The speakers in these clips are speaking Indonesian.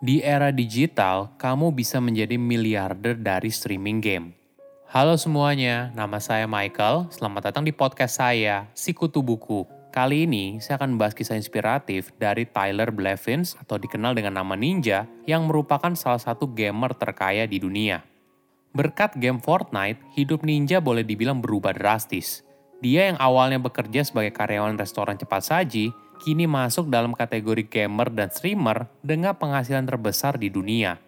Di era digital, kamu bisa menjadi miliarder dari streaming game. Halo semuanya, nama saya Michael. Selamat datang di podcast saya, Sikutu Buku. Kali ini saya akan membahas kisah inspiratif dari Tyler Blevins atau dikenal dengan nama Ninja yang merupakan salah satu gamer terkaya di dunia. Berkat game Fortnite, hidup Ninja boleh dibilang berubah drastis. Dia yang awalnya bekerja sebagai karyawan restoran cepat saji, kini masuk dalam kategori gamer dan streamer dengan penghasilan terbesar di dunia.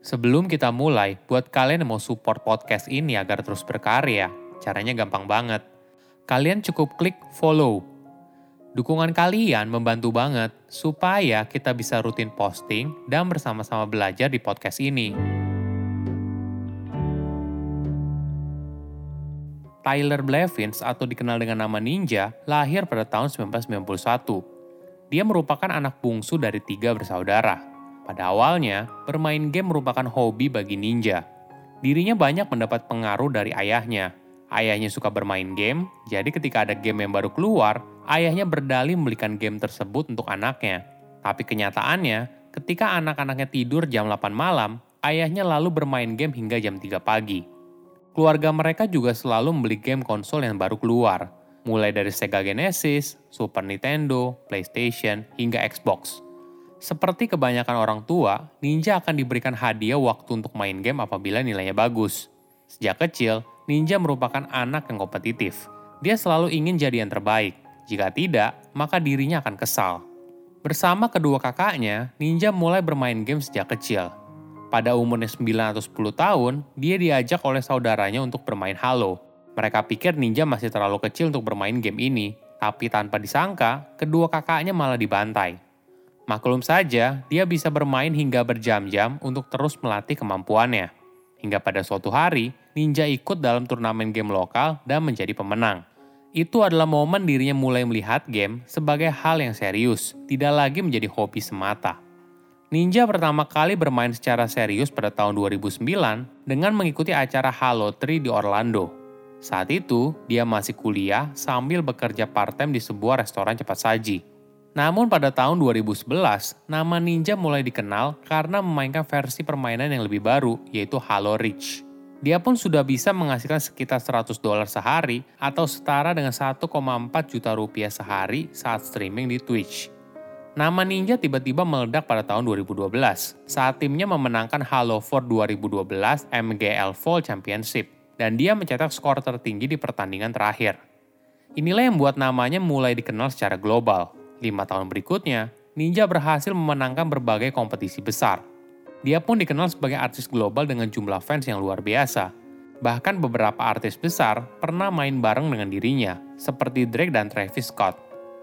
Sebelum kita mulai, buat kalian yang mau support podcast ini agar terus berkarya, caranya gampang banget. Kalian cukup klik follow. Dukungan kalian membantu banget supaya kita bisa rutin posting dan bersama-sama belajar di podcast ini. Tyler Blevins atau dikenal dengan nama Ninja lahir pada tahun 1991 dia merupakan anak bungsu dari tiga bersaudara. Pada awalnya, bermain game merupakan hobi bagi Ninja. Dirinya banyak mendapat pengaruh dari ayahnya. Ayahnya suka bermain game, jadi ketika ada game yang baru keluar, ayahnya berdalih membelikan game tersebut untuk anaknya. Tapi kenyataannya, ketika anak-anaknya tidur jam 8 malam, ayahnya lalu bermain game hingga jam 3 pagi. Keluarga mereka juga selalu membeli game konsol yang baru keluar, mulai dari Sega Genesis, Super Nintendo, PlayStation, hingga Xbox. Seperti kebanyakan orang tua, Ninja akan diberikan hadiah waktu untuk main game apabila nilainya bagus. Sejak kecil, Ninja merupakan anak yang kompetitif. Dia selalu ingin jadi yang terbaik. Jika tidak, maka dirinya akan kesal. Bersama kedua kakaknya, Ninja mulai bermain game sejak kecil. Pada umurnya 9 atau 10 tahun, dia diajak oleh saudaranya untuk bermain Halo, mereka pikir Ninja masih terlalu kecil untuk bermain game ini, tapi tanpa disangka, kedua kakaknya malah dibantai. Maklum saja, dia bisa bermain hingga berjam-jam untuk terus melatih kemampuannya. Hingga pada suatu hari, Ninja ikut dalam turnamen game lokal dan menjadi pemenang. Itu adalah momen dirinya mulai melihat game sebagai hal yang serius, tidak lagi menjadi hobi semata. Ninja pertama kali bermain secara serius pada tahun 2009 dengan mengikuti acara Halo 3 di Orlando. Saat itu, dia masih kuliah sambil bekerja part-time di sebuah restoran cepat saji. Namun pada tahun 2011, nama Ninja mulai dikenal karena memainkan versi permainan yang lebih baru, yaitu Halo Reach. Dia pun sudah bisa menghasilkan sekitar 100 dolar sehari atau setara dengan 1,4 juta rupiah sehari saat streaming di Twitch. Nama Ninja tiba-tiba meledak pada tahun 2012 saat timnya memenangkan Halo 4 2012 MGL Fall Championship dan dia mencetak skor tertinggi di pertandingan terakhir. Inilah yang membuat namanya mulai dikenal secara global. Lima tahun berikutnya, Ninja berhasil memenangkan berbagai kompetisi besar. Dia pun dikenal sebagai artis global dengan jumlah fans yang luar biasa. Bahkan beberapa artis besar pernah main bareng dengan dirinya, seperti Drake dan Travis Scott.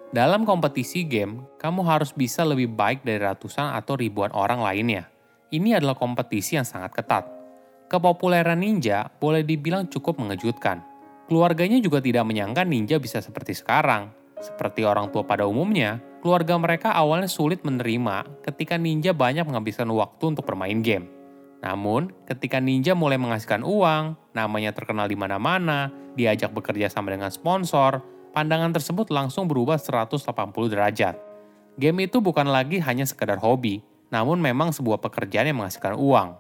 Dalam kompetisi game, kamu harus bisa lebih baik dari ratusan atau ribuan orang lainnya. Ini adalah kompetisi yang sangat ketat Kepopuleran Ninja boleh dibilang cukup mengejutkan. Keluarganya juga tidak menyangka Ninja bisa seperti sekarang. Seperti orang tua pada umumnya, keluarga mereka awalnya sulit menerima ketika Ninja banyak menghabiskan waktu untuk bermain game. Namun, ketika Ninja mulai menghasilkan uang, namanya terkenal di mana-mana, diajak bekerja sama dengan sponsor, pandangan tersebut langsung berubah 180 derajat. Game itu bukan lagi hanya sekedar hobi, namun memang sebuah pekerjaan yang menghasilkan uang.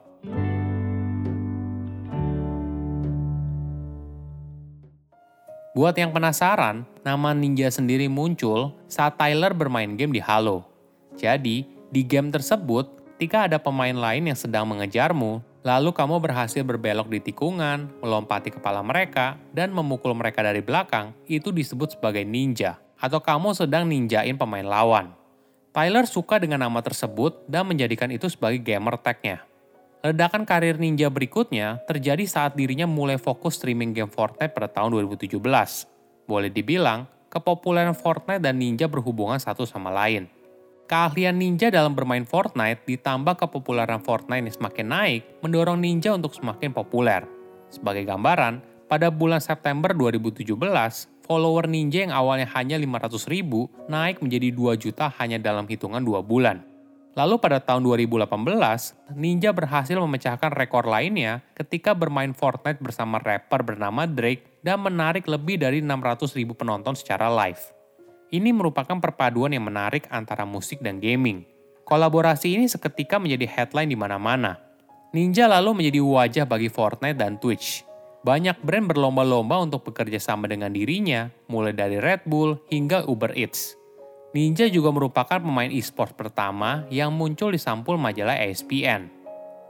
Buat yang penasaran, nama Ninja sendiri muncul saat Tyler bermain game di Halo. Jadi, di game tersebut, ketika ada pemain lain yang sedang mengejarmu, lalu kamu berhasil berbelok di tikungan, melompati kepala mereka, dan memukul mereka dari belakang, itu disebut sebagai ninja, atau kamu sedang ninjain pemain lawan. Tyler suka dengan nama tersebut dan menjadikan itu sebagai gamer tag-nya. Ledakan karir ninja berikutnya terjadi saat dirinya mulai fokus streaming game Fortnite pada tahun 2017. Boleh dibilang, kepopuleran Fortnite dan ninja berhubungan satu sama lain. Keahlian ninja dalam bermain Fortnite ditambah kepopuleran Fortnite yang semakin naik mendorong ninja untuk semakin populer. Sebagai gambaran, pada bulan September 2017, follower ninja yang awalnya hanya 500 ribu naik menjadi 2 juta hanya dalam hitungan 2 bulan. Lalu pada tahun 2018, Ninja berhasil memecahkan rekor lainnya ketika bermain Fortnite bersama rapper bernama Drake dan menarik lebih dari 600 ribu penonton secara live. Ini merupakan perpaduan yang menarik antara musik dan gaming. Kolaborasi ini seketika menjadi headline di mana-mana. Ninja lalu menjadi wajah bagi Fortnite dan Twitch. Banyak brand berlomba-lomba untuk bekerja sama dengan dirinya, mulai dari Red Bull hingga Uber Eats. Ninja juga merupakan pemain e-sport pertama yang muncul di sampul majalah ESPN.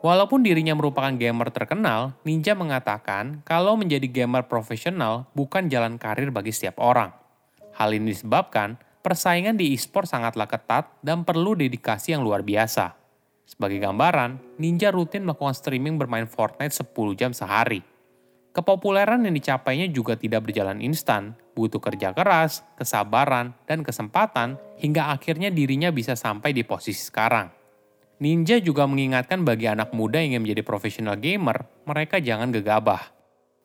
Walaupun dirinya merupakan gamer terkenal, Ninja mengatakan kalau menjadi gamer profesional bukan jalan karir bagi setiap orang. Hal ini disebabkan persaingan di e-sport sangatlah ketat dan perlu dedikasi yang luar biasa. Sebagai gambaran, Ninja rutin melakukan streaming bermain Fortnite 10 jam sehari. Kepopuleran yang dicapainya juga tidak berjalan instan, butuh kerja keras, kesabaran, dan kesempatan hingga akhirnya dirinya bisa sampai di posisi sekarang. Ninja juga mengingatkan bagi anak muda yang ingin menjadi profesional gamer, mereka jangan gegabah.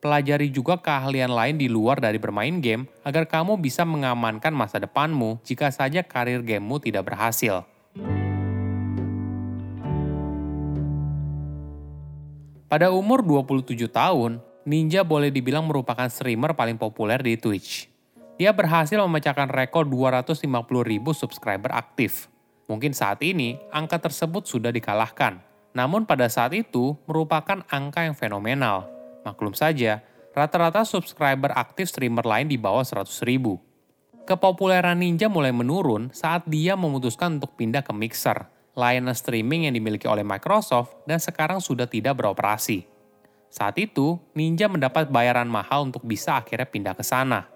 Pelajari juga keahlian lain di luar dari bermain game agar kamu bisa mengamankan masa depanmu jika saja karir gamemu tidak berhasil. Pada umur 27 tahun, Ninja boleh dibilang merupakan streamer paling populer di Twitch. Dia berhasil memecahkan rekor 250 ribu subscriber aktif. Mungkin saat ini, angka tersebut sudah dikalahkan. Namun pada saat itu, merupakan angka yang fenomenal. Maklum saja, rata-rata subscriber aktif streamer lain di bawah 100 ribu. Kepopuleran Ninja mulai menurun saat dia memutuskan untuk pindah ke Mixer, layanan streaming yang dimiliki oleh Microsoft dan sekarang sudah tidak beroperasi. Saat itu, Ninja mendapat bayaran mahal untuk bisa akhirnya pindah ke sana.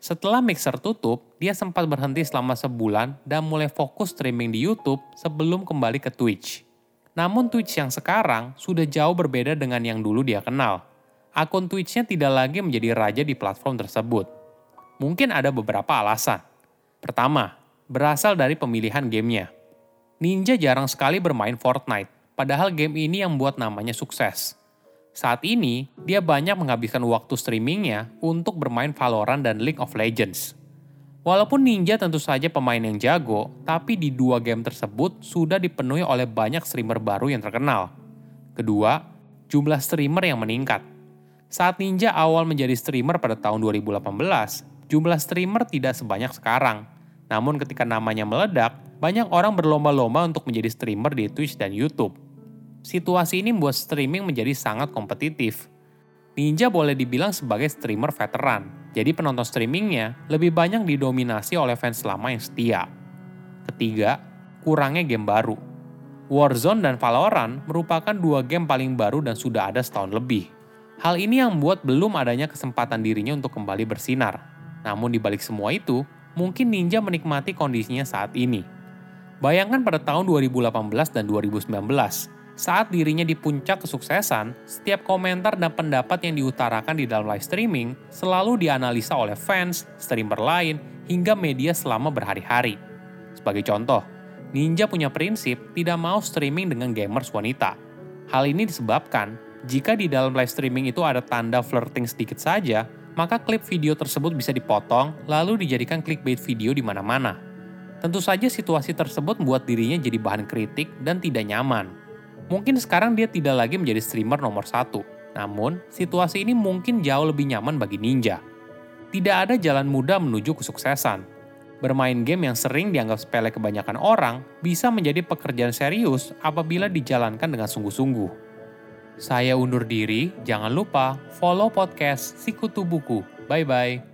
Setelah Mixer tutup, dia sempat berhenti selama sebulan dan mulai fokus streaming di YouTube sebelum kembali ke Twitch. Namun Twitch yang sekarang sudah jauh berbeda dengan yang dulu dia kenal. Akun Twitch-nya tidak lagi menjadi raja di platform tersebut. Mungkin ada beberapa alasan. Pertama, berasal dari pemilihan gamenya. Ninja jarang sekali bermain Fortnite, padahal game ini yang buat namanya sukses. Saat ini, dia banyak menghabiskan waktu streamingnya untuk bermain Valorant dan League of Legends. Walaupun Ninja tentu saja pemain yang jago, tapi di dua game tersebut sudah dipenuhi oleh banyak streamer baru yang terkenal. Kedua, jumlah streamer yang meningkat. Saat Ninja awal menjadi streamer pada tahun 2018, jumlah streamer tidak sebanyak sekarang. Namun ketika namanya meledak, banyak orang berlomba-lomba untuk menjadi streamer di Twitch dan YouTube. Situasi ini membuat streaming menjadi sangat kompetitif. Ninja boleh dibilang sebagai streamer veteran, jadi penonton streamingnya lebih banyak didominasi oleh fans lama yang setia. Ketiga, kurangnya game baru. Warzone dan Valorant merupakan dua game paling baru dan sudah ada setahun lebih. Hal ini yang membuat belum adanya kesempatan dirinya untuk kembali bersinar. Namun di balik semua itu, mungkin Ninja menikmati kondisinya saat ini. Bayangkan pada tahun 2018 dan 2019, saat dirinya di puncak kesuksesan, setiap komentar dan pendapat yang diutarakan di dalam live streaming selalu dianalisa oleh fans, streamer lain, hingga media selama berhari-hari. Sebagai contoh, Ninja punya prinsip tidak mau streaming dengan gamers wanita. Hal ini disebabkan jika di dalam live streaming itu ada tanda flirting sedikit saja, maka klip video tersebut bisa dipotong lalu dijadikan clickbait video di mana-mana. Tentu saja situasi tersebut membuat dirinya jadi bahan kritik dan tidak nyaman. Mungkin sekarang dia tidak lagi menjadi streamer nomor satu, namun situasi ini mungkin jauh lebih nyaman bagi Ninja. Tidak ada jalan mudah menuju kesuksesan. Bermain game yang sering dianggap sepele kebanyakan orang bisa menjadi pekerjaan serius apabila dijalankan dengan sungguh-sungguh. Saya undur diri, jangan lupa follow podcast Sikutu Buku. Bye-bye.